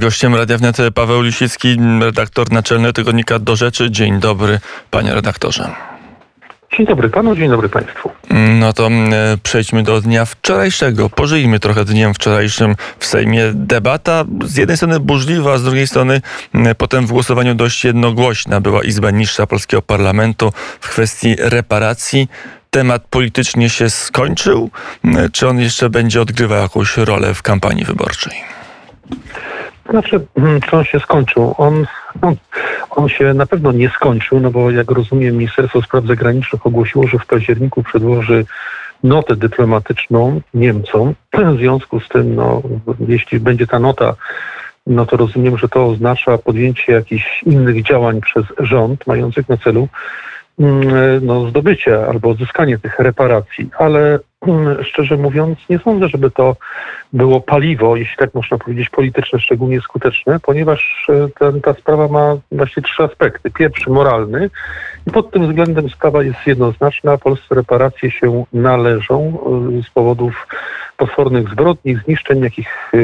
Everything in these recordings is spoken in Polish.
Gościem Radia Wnet Paweł Lisicki, redaktor naczelny tygodnika Do Rzeczy. Dzień dobry, panie redaktorze. Dzień dobry panu, dzień dobry państwu. No to przejdźmy do dnia wczorajszego. Pożyjmy trochę dniem wczorajszym w Sejmie. Debata z jednej strony burzliwa, a z drugiej strony potem w głosowaniu dość jednogłośna była Izba Niższa Polskiego Parlamentu w kwestii reparacji. Temat politycznie się skończył, czy on jeszcze będzie odgrywał jakąś rolę w kampanii wyborczej? Znaczy, hmm, czy on się skończył? On, on, on, się na pewno nie skończył, no bo jak rozumiem, Ministerstwo Spraw Zagranicznych ogłosiło, że w październiku przedłoży notę dyplomatyczną Niemcom. W związku z tym, no, jeśli będzie ta nota, no to rozumiem, że to oznacza podjęcie jakichś innych działań przez rząd mających na celu mm, no, zdobycie albo odzyskanie tych reparacji, ale szczerze mówiąc, nie sądzę, żeby to było paliwo, jeśli tak można powiedzieć, polityczne, szczególnie skuteczne, ponieważ e, ten, ta sprawa ma właśnie trzy aspekty. Pierwszy, moralny, i pod tym względem sprawa jest jednoznaczna. Polsce reparacje się należą e, z powodów potwornych zbrodni, zniszczeń, jakich e,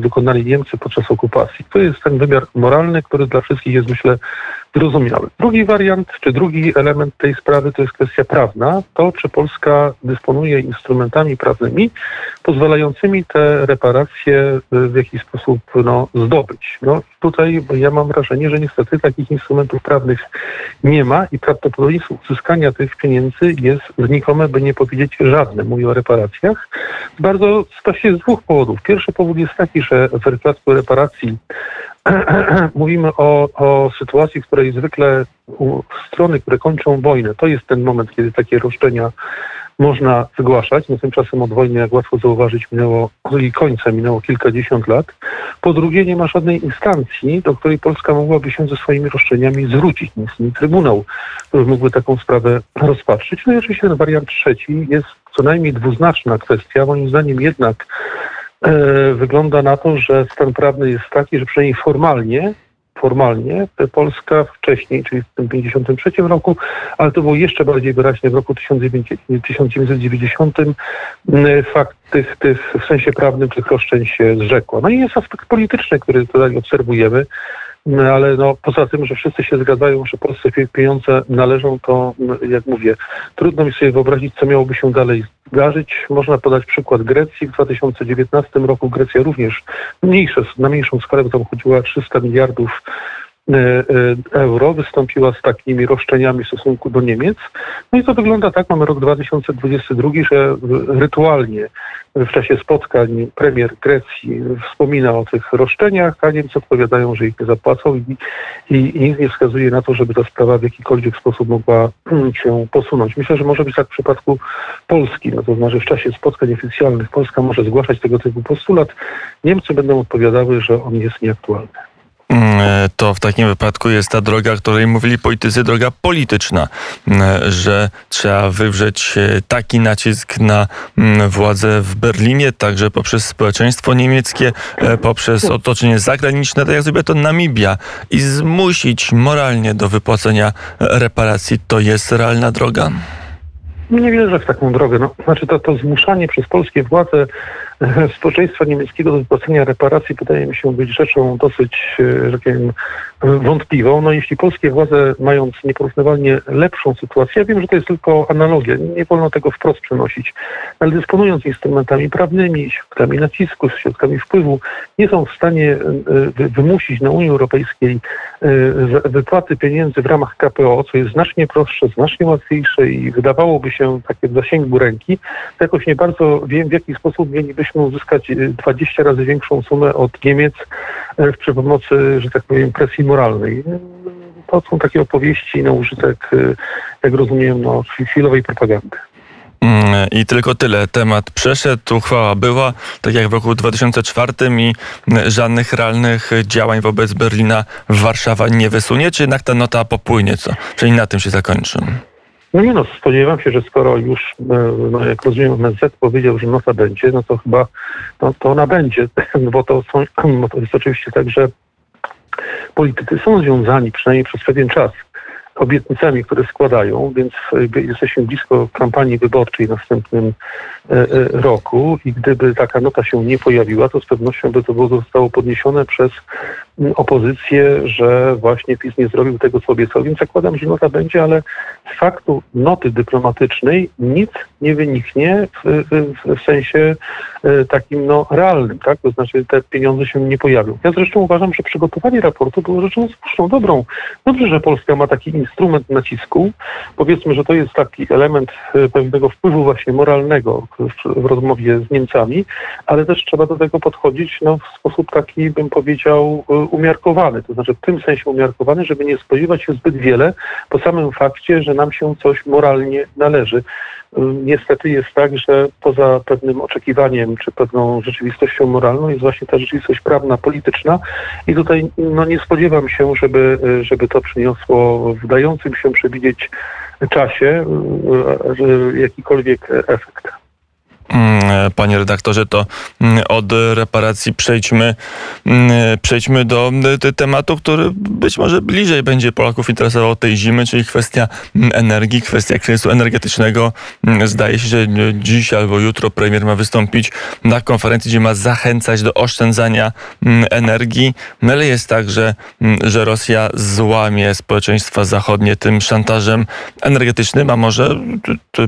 dokonali Niemcy podczas okupacji. To jest ten wymiar moralny, który dla wszystkich jest, myślę, zrozumiały. Drugi wariant, czy drugi element tej sprawy to jest kwestia prawna. To, czy Polska dysponuje instrumentami prawnymi pozwalającymi te reparacje w jakiś sposób no, zdobyć. No, tutaj ja mam wrażenie, że niestety takich instrumentów prawnych nie ma i prawdopodobieństwo uzyskania tych pieniędzy jest znikome, by nie powiedzieć żadne. Mówię o reparacjach. Bardzo właściwie z dwóch powodów. Pierwszy powód jest taki, że w wypadku reparacji mówimy o, o sytuacji, w której zwykle strony, które kończą wojnę, to jest ten moment, kiedy takie roszczenia można wygłaszać. No tymczasem od wojny, jak łatwo zauważyć, minęło i końca minęło kilkadziesiąt lat. Po drugie, nie ma żadnej instancji, do której Polska mogłaby się ze swoimi roszczeniami zwrócić. Nie istnieje trybunał, który mógłby taką sprawę rozpatrzyć. No i oczywiście ten wariant trzeci jest co najmniej dwuznaczna kwestia. Moim zdaniem jednak wygląda na to, że stan prawny jest taki, że przynajmniej formalnie formalnie Polska wcześniej, czyli w tym 53 roku, ale to było jeszcze bardziej wyraźne w roku 1990, fakt tych, tych w sensie prawnym tych roszczeń się zrzekła. No i jest aspekt polityczny, który tutaj obserwujemy. No, ale no, poza tym, że wszyscy się zgadzają, że Polsce pieniądze należą, to jak mówię, trudno mi sobie wyobrazić, co miałoby się dalej zdarzyć. Można podać przykład Grecji. W 2019 roku Grecja również mniejsze, na mniejszą skalę, bo tam chodziło o 300 miliardów euro wystąpiła z takimi roszczeniami w stosunku do Niemiec. No i to wygląda tak, mamy rok 2022, że rytualnie w czasie spotkań premier Grecji wspomina o tych roszczeniach, a Niemcy odpowiadają, że ich nie zapłacą i, i, i nic nie wskazuje na to, żeby ta sprawa w jakikolwiek sposób mogła się posunąć. Myślę, że może być tak w przypadku Polski, no to znaczy w czasie spotkań oficjalnych Polska może zgłaszać tego typu postulat, Niemcy będą odpowiadały, że on jest nieaktualny. Mm, e, to w takim wypadku jest ta droga, o której mówili politycy, droga polityczna, mm, że trzeba wywrzeć e, taki nacisk na mm, władze w Berlinie, także poprzez społeczeństwo niemieckie, e, poprzez otoczenie zagraniczne, tak jak sobie to Namibia i zmusić moralnie do wypłacenia reparacji. To jest realna droga? Nie wierzę w taką drogę. No, znaczy to, to zmuszanie przez polskie władze społeczeństwa niemieckiego do wypłacenia reparacji wydaje mi się być rzeczą dosyć, e, że powiem, wątpliwą. No jeśli polskie władze mając nieporównywalnie lepszą sytuację, ja wiem, że to jest tylko analogia, nie wolno tego wprost przenosić, ale dysponując instrumentami prawnymi, środkami nacisku, środkami wpływu, nie są w stanie e, wymusić na Unii Europejskiej e, wypłaty pieniędzy w ramach KPO, co jest znacznie prostsze, znacznie łatwiejsze i wydawałoby się takie w zasięgu ręki, to jakoś nie bardzo wiem, w jaki sposób mielibyśmy mogliśmy uzyskać 20 y, razy większą sumę od Niemiec e, przy pomocy, że tak powiem, presji moralnej. To są takie opowieści na użytek, y, jak rozumiem, no, chwilowej propagandy. Mm, I tylko tyle. Temat przeszedł, uchwała była, tak jak w roku 2004 i żadnych realnych działań wobec Berlina Warszawa nie wysunie, czy jednak ta nota popłynie, co? Czyli na tym się zakończy. No nie no, spodziewam się, że skoro już, e, no jak rozumiem, MSZ powiedział, że nota będzie, no to chyba no, to ona będzie, bo to, są, bo to jest oczywiście tak, że politycy są związani przynajmniej przez pewien czas obietnicami, które składają, więc jesteśmy blisko kampanii wyborczej w następnym roku i gdyby taka nota się nie pojawiła, to z pewnością by to zostało podniesione przez opozycję, że właśnie PiS nie zrobił tego, co obiecał. Więc zakładam, że nota będzie, ale z faktu noty dyplomatycznej nic nie wyniknie w, w, w sensie e, takim no, realnym, tak? To znaczy te pieniądze się nie pojawią. Ja zresztą uważam, że przygotowanie raportu było rzeczą słuszną, dobrą. Dobrze, że Polska ma taki instrument nacisku. Powiedzmy, że to jest taki element e, pewnego wpływu właśnie moralnego w, w rozmowie z Niemcami, ale też trzeba do tego podchodzić no, w sposób taki, bym powiedział, e, umiarkowany. To znaczy w tym sensie umiarkowany, żeby nie spodziewać się zbyt wiele po samym fakcie, że nam się coś moralnie należy. Niestety jest tak, że poza pewnym oczekiwaniem czy pewną rzeczywistością moralną jest właśnie ta rzeczywistość prawna, polityczna i tutaj no, nie spodziewam się, żeby, żeby to przyniosło w dającym się przewidzieć czasie jakikolwiek efekt. Mm, panie redaktorze, to mm, od reparacji przejdźmy, mm, przejdźmy do tematu, który być może bliżej będzie Polaków interesował tej zimy, czyli kwestia energii, kwestia kryzysu energetycznego. Zdaje się, że dziś albo jutro premier ma wystąpić na konferencji, gdzie ma zachęcać do oszczędzania energii. No ale jest tak, że, że Rosja złamie społeczeństwa zachodnie tym szantażem energetycznym, a może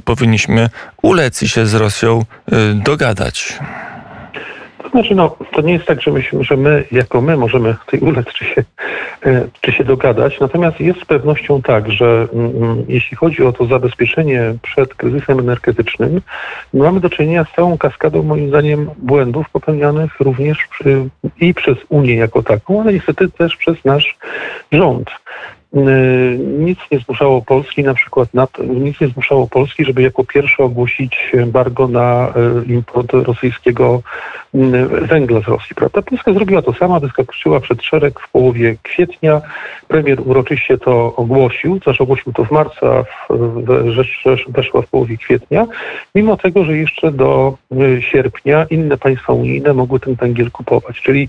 powinniśmy ulec i się z Rosją dogadać. To znaczy, no, to nie jest tak, że że my jako my możemy tej ulec czy się, y, czy się dogadać. Natomiast jest z pewnością tak, że mm, mm, jeśli chodzi o to zabezpieczenie przed kryzysem energetycznym, mamy do czynienia z całą kaskadą, moim zdaniem, błędów popełnianych również przy, i przez Unię jako taką, ale niestety też przez nasz rząd. Y, nic nie zmuszało Polski, na przykład na nic nie zmuszało Polski, żeby jako pierwsze ogłosić embargo na y, import rosyjskiego y, węgla z Rosji. Prawda? Polska zrobiła to sama, wyskoczyła przed szereg w połowie kwietnia. Premier uroczyście to ogłosił, znaczy ogłosił to w marcu, a rzecz weszła w połowie kwietnia, mimo tego, że jeszcze do sierpnia inne państwa unijne mogły ten węgiel kupować. Czyli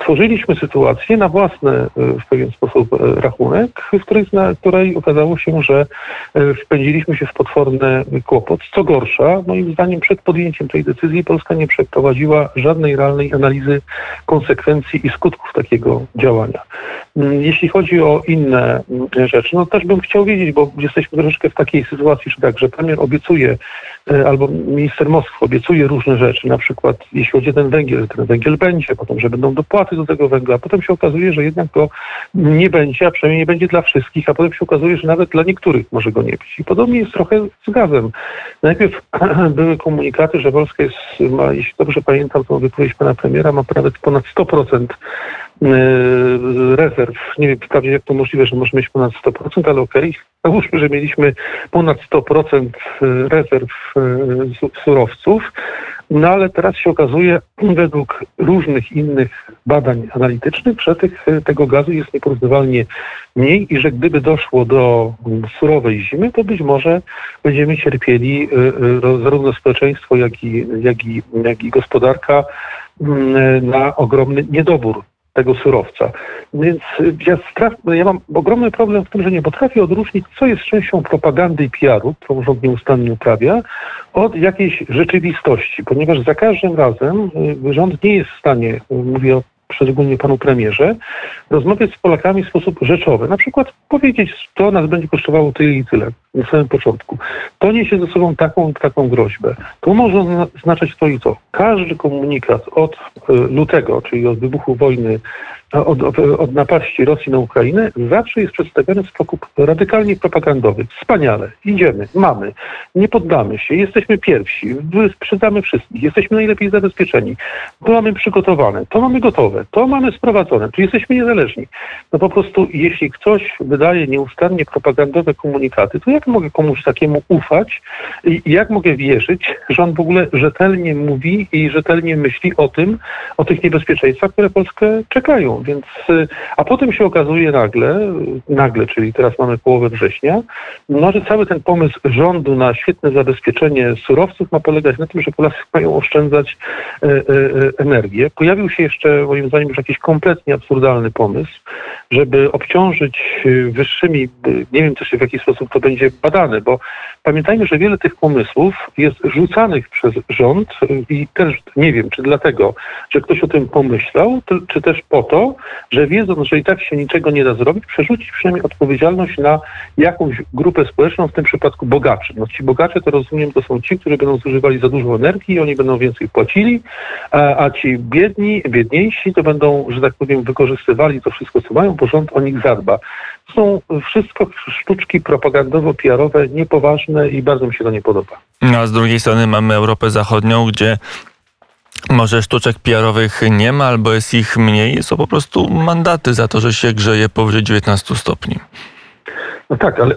stworzyliśmy sytuację na własny w pewien sposób rachunek, w której, w której okazało się, że e, wpędziliśmy się w potworny kłopot. Co gorsza, moim zdaniem przed podjęciem tej decyzji Polska nie przeprowadziła żadnej realnej analizy konsekwencji i skutków takiego działania. Jeśli chodzi o inne rzeczy, no też bym chciał wiedzieć, bo jesteśmy troszeczkę w takiej sytuacji, że tak, że premier obiecuje, e, albo minister Moskwy obiecuje różne rzeczy, na przykład jeśli chodzi o ten węgiel, że ten węgiel będzie, potem, że będą dopłaty do tego węgla, a potem się okazuje, że jednak go nie będzie, a przynajmniej nie będzie dla wszystkich, a potem się okazuje, że nawet dla niektórych może go nie być. I podobnie jest trochę z gazem. Najpierw były komunikaty, że Polska jest, ma, jeśli dobrze pamiętam tą wypowiedź pana premiera, ma nawet ponad 100% e, rezerw. Nie wiem prawie jak to możliwe, że możemy mieć ponad 100%, ale okej. Okay. Załóżmy, że mieliśmy ponad 100% e, rezerw e, surowców. No ale teraz się okazuje, według różnych innych badań analitycznych, że tych, tego gazu jest nieporównywalnie mniej i że gdyby doszło do surowej zimy, to być może będziemy cierpieli y, y, zarówno społeczeństwo, jak i, jak i, jak i gospodarka mm, na ogromny niedobór tego surowca. Więc ja, strach, ja mam ogromny problem w tym, że nie potrafię odróżnić, co jest częścią propagandy i PR-u, którą rząd nieustannie uprawia, od jakiejś rzeczywistości, ponieważ za każdym razem y, rząd nie jest w stanie, mówię o szczególnie panu premierze, rozmawiać z Polakami w sposób rzeczowy. Na przykład powiedzieć, to nas będzie kosztowało tyle i tyle na samym początku. To niesie ze sobą taką taką groźbę. To może oznaczać to i to. Każdy komunikat od y, lutego, czyli od wybuchu wojny od, od, napaści Rosji na Ukrainę zawsze jest przedstawiony w sposób radykalnie propagandowy. Wspaniale, idziemy, mamy, nie poddamy się, jesteśmy pierwsi, sprzedamy wszystkich, jesteśmy najlepiej zabezpieczeni, to mamy przygotowane, to mamy gotowe, to mamy sprowadzone, tu jesteśmy niezależni. No po prostu jeśli ktoś wydaje nieustannie propagandowe komunikaty, to jak jak mogę komuś takiemu ufać i jak mogę wierzyć, że on w ogóle rzetelnie mówi i rzetelnie myśli o tym, o tych niebezpieczeństwach, które Polskę czekają. Więc, y, a potem się okazuje nagle, nagle, czyli teraz mamy połowę września, no, że cały ten pomysł rządu na świetne zabezpieczenie surowców ma polegać na tym, że Polacy mają oszczędzać e, e, energię. Pojawił się jeszcze, moim zdaniem, już jakiś kompletnie absurdalny pomysł, żeby obciążyć y, wyższymi, y, nie wiem też w jaki sposób to będzie badane, bo pamiętajmy, że wiele tych pomysłów jest rzucanych przez rząd i też nie wiem, czy dlatego, że ktoś o tym pomyślał, czy też po to, że wiedząc, że i tak się niczego nie da zrobić, przerzucić przynajmniej odpowiedzialność na jakąś grupę społeczną, w tym przypadku bogaczy. No ci bogacze to rozumiem, to są ci, którzy będą zużywali za dużo energii, oni będą więcej płacili, a, a ci biedni, biedniejsi to będą, że tak powiem, wykorzystywali to wszystko, co mają, bo rząd o nich zadba. Są wszystko sztuczki propagandowo-PR-owe, niepoważne i bardzo mi się to nie podoba. No, a z drugiej strony mamy Europę Zachodnią, gdzie może sztuczek PR-owych nie ma, albo jest ich mniej. Są po prostu mandaty za to, że się grzeje powyżej 19 stopni. No tak, ale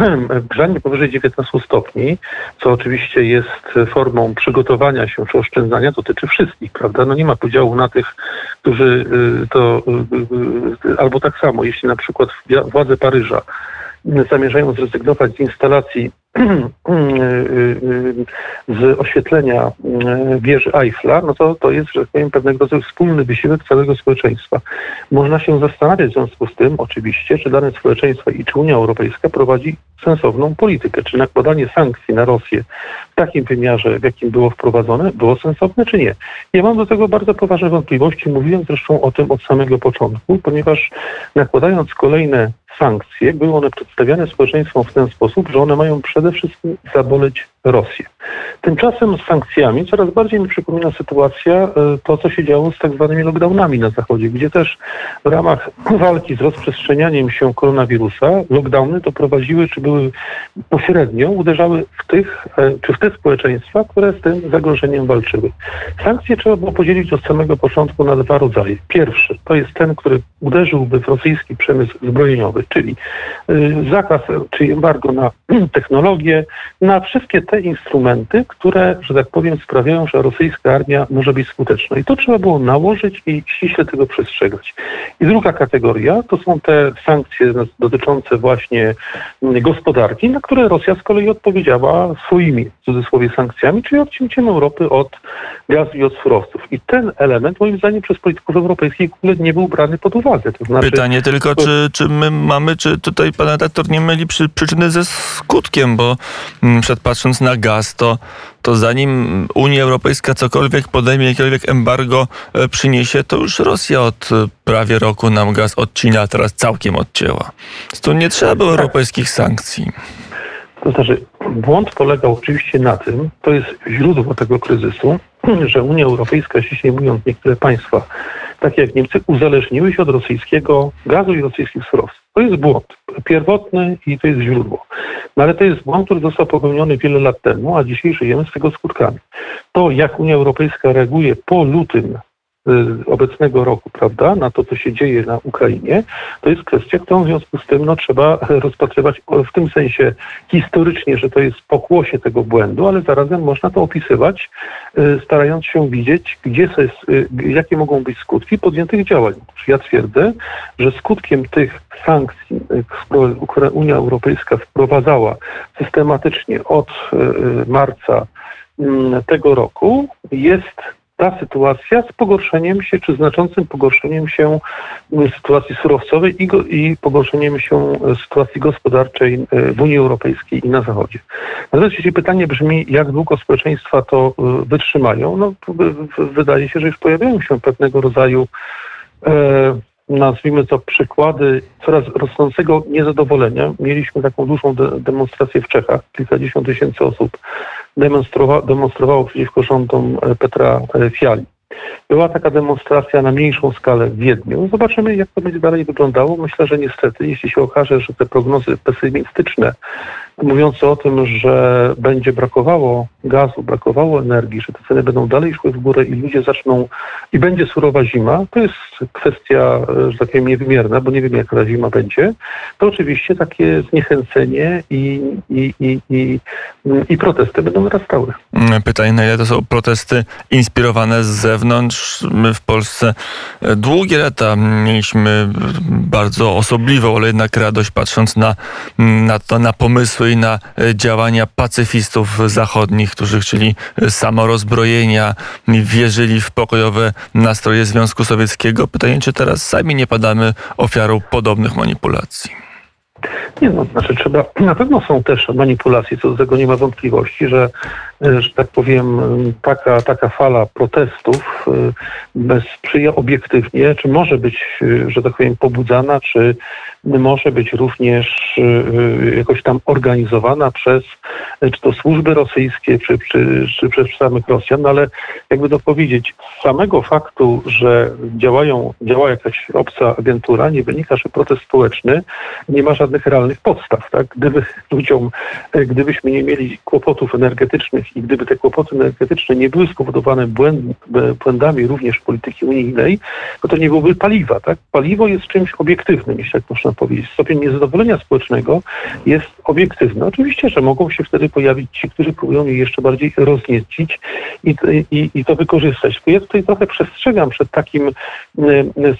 grzanie powyżej 19 stopni, co oczywiście jest formą przygotowania się czy oszczędzania, dotyczy wszystkich, prawda? No nie ma podziału na tych, którzy y, to y, y, albo tak samo, jeśli na przykład władze Paryża zamierzają zrezygnować z instalacji z oświetlenia wieży Eiffla, no to to jest, że tak powiem, pewnego rodzaju wspólny wysiłek całego społeczeństwa. Można się zastanawiać w związku z tym, oczywiście, czy dane społeczeństwo i czy Unia Europejska prowadzi sensowną politykę, czy nakładanie sankcji na Rosję w takim wymiarze, w jakim było wprowadzone, było sensowne, czy nie. Ja mam do tego bardzo poważne wątpliwości, mówiłem zresztą o tym od samego początku, ponieważ nakładając kolejne sankcje, były one przedstawiane społeczeństwom w ten sposób, że one mają przede wszystkim zaboleć Rosję. Tymczasem z sankcjami coraz bardziej mi przypomina sytuacja e, to, co się działo z tak zwanymi lockdownami na Zachodzie, gdzie też w ramach walki z rozprzestrzenianiem się koronawirusa lockdowny doprowadziły, czy były pośrednio, uderzały w tych, e, czy w te społeczeństwa, które z tym zagrożeniem walczyły. Sankcje trzeba było podzielić od samego początku na dwa rodzaje. Pierwszy to jest ten, który uderzyłby w rosyjski przemysł zbrojeniowy, czyli e, zakaz czy embargo na technologię, na wszystkie te instrumenty, które, że tak powiem, sprawiają, że rosyjska armia może być skuteczna. I to trzeba było nałożyć i ściśle tego przestrzegać. I druga kategoria to są te sankcje dotyczące właśnie gospodarki, na które Rosja z kolei odpowiedziała swoimi, w cudzysłowie, sankcjami, czyli odcięciem Europy od gazu i od surowców. I ten element, moim zdaniem, przez polityków europejskich w ogóle nie był brany pod uwagę. To znaczy, Pytanie tylko, czy, czy my mamy, czy tutaj pan redaktor nie myli przy, przyczyny ze skutkiem, bo mm, przed patrząc na gaz, to, to zanim Unia Europejska cokolwiek podejmie, jakiekolwiek embargo e, przyniesie, to już Rosja od e, prawie roku nam gaz odcina, a teraz całkiem odcięła. Tu nie trzeba było tak. europejskich sankcji. To znaczy, błąd polegał oczywiście na tym, to jest źródło tego kryzysu, że Unia Europejska, ściślej mówiąc, niektóre państwa, takie jak Niemcy, uzależniły się od rosyjskiego gazu i rosyjskich surowców. To jest błąd pierwotny i to jest źródło. No ale to jest błąd, który został popełniony wiele lat temu, a dzisiaj żyjemy z tego skutkami. To, jak Unia Europejska reaguje po lutym obecnego roku, prawda, na to, co się dzieje na Ukrainie, to jest kwestia, którą w związku z tym no, trzeba rozpatrywać w tym sensie historycznie, że to jest pokłosie tego błędu, ale zarazem można to opisywać, y, starając się widzieć, gdzie jest, y, jakie mogą być skutki podjętych działań. Ja twierdzę, że skutkiem tych sankcji, które Unia Europejska wprowadzała systematycznie od marca mm, tego roku, jest ta sytuacja z pogorszeniem się, czy znaczącym pogorszeniem się mm, sytuacji surowcowej i, go, i pogorszeniem się e, sytuacji gospodarczej e, w Unii Europejskiej i na Zachodzie. Natomiast jeśli pytanie brzmi, jak długo społeczeństwa to wytrzymają, no wydaje się, że już pojawiają się pewnego rodzaju e, nazwijmy to przykłady coraz rosnącego niezadowolenia. Mieliśmy taką dużą de demonstrację w Czechach. Kilkadziesiąt tysięcy osób demonstrowa demonstrowało przeciwko rządom e, Petra e, Fiali. Była taka demonstracja na mniejszą skalę w Wiedniu. Zobaczymy, jak to będzie dalej wyglądało. Myślę, że niestety, jeśli się okaże, że te prognozy pesymistyczne, mówiące o tym, że będzie brakowało gazu, brakowało energii, że te ceny będą dalej szły w górę i ludzie zaczną, i będzie surowa zima, to jest kwestia, że tak powiem, niewymierna, bo nie wiem, jak ta zima będzie, to oczywiście takie zniechęcenie i, i, i, i, i protesty będą narastały. Pytanie, na ile to są protesty inspirowane z zewnątrz? My w Polsce długie lata mieliśmy bardzo osobliwą, ale jednak radość patrząc na, na, to, na pomysły i na działania pacyfistów zachodnich, którzy chcieli samorozbrojenia, wierzyli w pokojowe nastroje Związku Sowieckiego. Pytanie, czy teraz sami nie padamy ofiarą podobnych manipulacji? Nie, no, znaczy trzeba, na pewno są też manipulacje, co do tego nie ma wątpliwości, że, że tak powiem, taka, taka fala protestów bez, sprzyja obiektywnie, czy może być, że tak powiem, pobudzana, czy może być również jakoś tam organizowana przez czy to służby rosyjskie, czy, czy, czy przez samych Rosjan, no ale jakby to powiedzieć, z samego faktu, że działają, działa jakaś obca agentura, nie wynika, że protest społeczny nie ma żadnych realnych podstaw. Tak? Gdyby ludziom, gdybyśmy nie mieli kłopotów energetycznych i gdyby te kłopoty energetyczne nie były spowodowane błęd, błędami również polityki unijnej, no to nie byłoby paliwa. Tak? Paliwo jest czymś obiektywnym, jeśli tak można powiedzieć. Stopień niezadowolenia społecznego jest obiektywny. Oczywiście, że mogą się wtedy pojawić ci, którzy próbują je jeszcze bardziej rozniecić i, i, i to wykorzystać. Ja tutaj trochę przestrzegam przed takim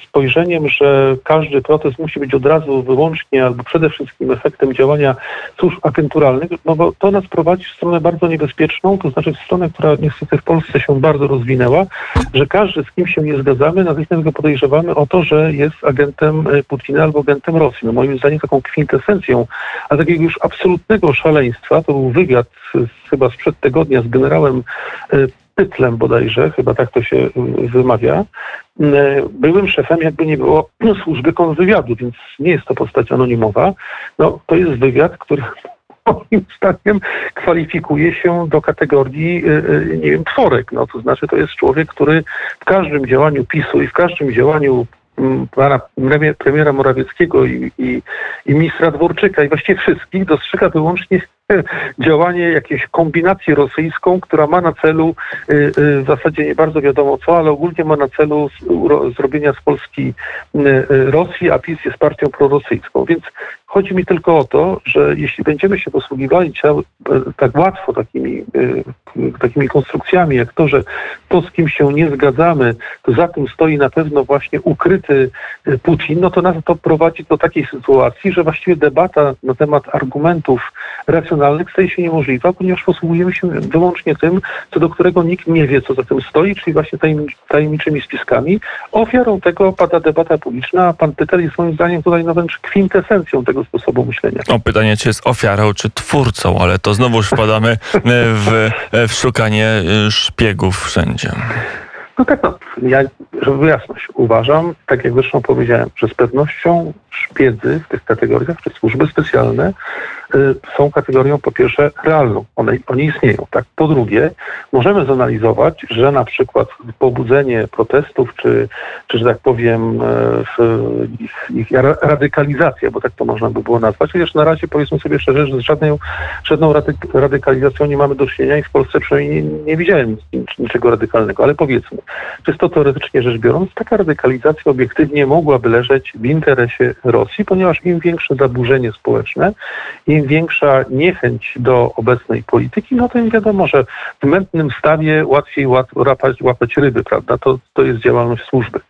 spojrzeniem, że każdy protest musi być od razu wyłącznie albo przede wszystkim efektem działania służb agenturalnych, no bo to nas prowadzi w stronę bardzo niebezpieczną, to znaczy w stronę, która niestety w Polsce się bardzo rozwinęła, że każdy, z kim się nie zgadzamy, natychmiast go podejrzewamy o to, że jest agentem Putina albo agentem Rosji. No moim zdaniem taką kwintesencją, a takiego już absolutnego szaleństwa, to był wywiad chyba sprzed tygodnia z generałem Pytlem bodajże, chyba tak to się wymawia, byłym szefem jakby nie było służby kontrwywiadu, więc nie jest to postać anonimowa. No, to jest wywiad, który moim zdaniem kwalifikuje się do kategorii, nie wiem, tworek. No, to znaczy to jest człowiek, który w każdym działaniu PiSu i w każdym działaniu pana premiera Morawieckiego i, i, i ministra Dworczyka i właściwie wszystkich dostrzega wyłącznie działanie, jakieś kombinację rosyjską, która ma na celu y, y, w zasadzie nie bardzo wiadomo co, ale ogólnie ma na celu zrobienia z Polski y, Rosji, a PiS jest partią prorosyjską. Więc chodzi mi tylko o to, że jeśli będziemy się posługiwali tak łatwo takimi, takimi konstrukcjami, jak to, że to, z kim się nie zgadzamy, to za tym stoi na pewno właśnie ukryty Putin, no to nas to prowadzi do takiej sytuacji, że właściwie debata na temat argumentów racjonalnych racjonalnych staje się niemożliwa, ponieważ posługujemy się wyłącznie tym, co do którego nikt nie wie, co za tym stoi, czyli właśnie tajemniczymi spiskami. Ofiarą tego pada debata publiczna, a pan Pytel jest moim zdaniem tutaj no wręcz kwintesencją tego sposobu myślenia. O pytanie, czy jest ofiarą, czy twórcą, ale to znowu wpadamy w, w szukanie szpiegów wszędzie. No tak, no, ja, żeby jasność, uważam, tak jak zresztą powiedziałem, że z pewnością szpiedzy w tych kategoriach, czy służby specjalne y, są kategorią po pierwsze realną. One, oni istnieją. Tak. Po drugie, możemy zanalizować, że na przykład pobudzenie protestów, czy, czy że tak powiem, e, ich, ich radykalizacja, bo tak to można by było nazwać, chociaż na razie powiedzmy sobie szczerze, że z żadną, żadną radykalizacją nie mamy do czynienia i w Polsce przynajmniej nie, nie widziałem niczego radykalnego, ale powiedzmy, czysto teoretycznie rzecz biorąc, taka radykalizacja obiektywnie mogłaby leżeć w interesie Rosji, ponieważ im większe zaburzenie społeczne, im większa niechęć do obecnej polityki, no to im wiadomo, że w mętnym stawie łatwiej łapać, łapać ryby, prawda? To, to jest działalność służby.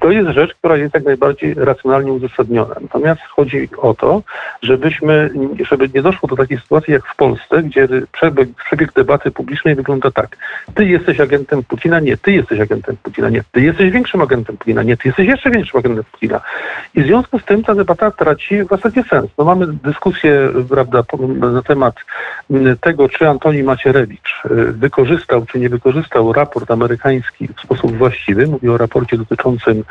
To jest rzecz, która jest jak najbardziej racjonalnie uzasadniona. Natomiast chodzi o to, żebyśmy, żeby nie doszło do takiej sytuacji jak w Polsce, gdzie przebieg, przebieg debaty publicznej wygląda tak. Ty jesteś agentem Putina, nie, ty jesteś agentem Putina, nie, ty jesteś większym agentem Putina, nie, ty jesteś jeszcze większym agentem Putina. I w związku z tym ta debata traci w zasadzie sens. No mamy dyskusję prawda, na temat m, tego, czy Antoni Macierewicz y, wykorzystał, czy nie wykorzystał raport amerykański w sposób właściwy. Mówię o raporcie dotyczącym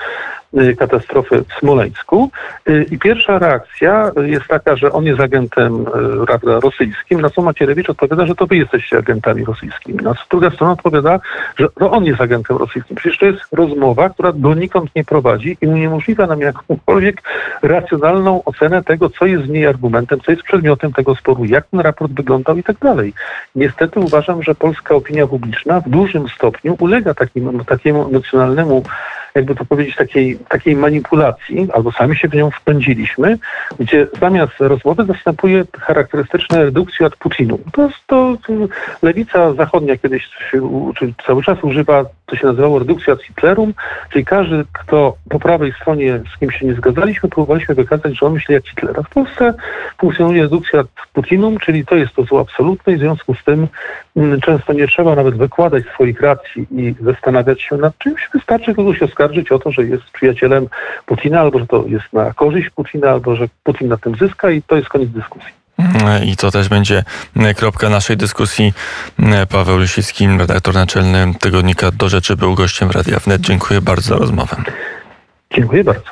y, katastrofy w Smoleńsku. Y, I pierwsza reakcja jest taka, że on jest agentem prawda, rosyjskim, na co Macierewicz odpowiada, że to wy jesteście agentami rosyjskimi. Na co druga strona odpowiada, że to on jest agentem rosyjskim. Przecież to jest rozmowa, która donikąd nie prowadzi i uniemożliwia nam jakąkolwiek racjonalną ocenę tego, co jest w niej argumentem, co jest przedmiotem tego sporu, jak ten raport wyglądał i tak dalej. Niestety uważam, że polska opinia publiczna w dużym stopniu ulega takim, takiemu emocjonalnemu, jakby to powiedzieć, takiej, takiej manipulacji, albo sami się w nią wpędziliśmy, gdzie zamiast rozmowy następuje charakterystyczne redukcja ad Putinu. To jest to lewica zachodnia kiedyś czy cały czas używa, to się nazywało redukcja ad Hitlerum, czyli każdy, kto po prawej stronie z kim się nie zgadzaliśmy, próbowaliśmy wykazać, że on myśli jak Hitler. A w Polsce funkcjonuje redukcja ad Putinum, czyli to jest to zło absolutne i w związku z tym mm, często nie trzeba nawet wykładać swoich racji i zastanawiać się nad czymś. Wystarczy kogoś oskarżyć o to, że jest przyjacielem Putina, albo że to jest na korzyść Putina, albo że Putin na tym zyska i to jest koniec dyskusji. I to też będzie e, kropka naszej dyskusji. E, Paweł Lisicki, redaktor naczelny tygodnika Do Rzeczy, był gościem Radia Wnet. Dziękuję bardzo za rozmowę. Dziękuję bardzo.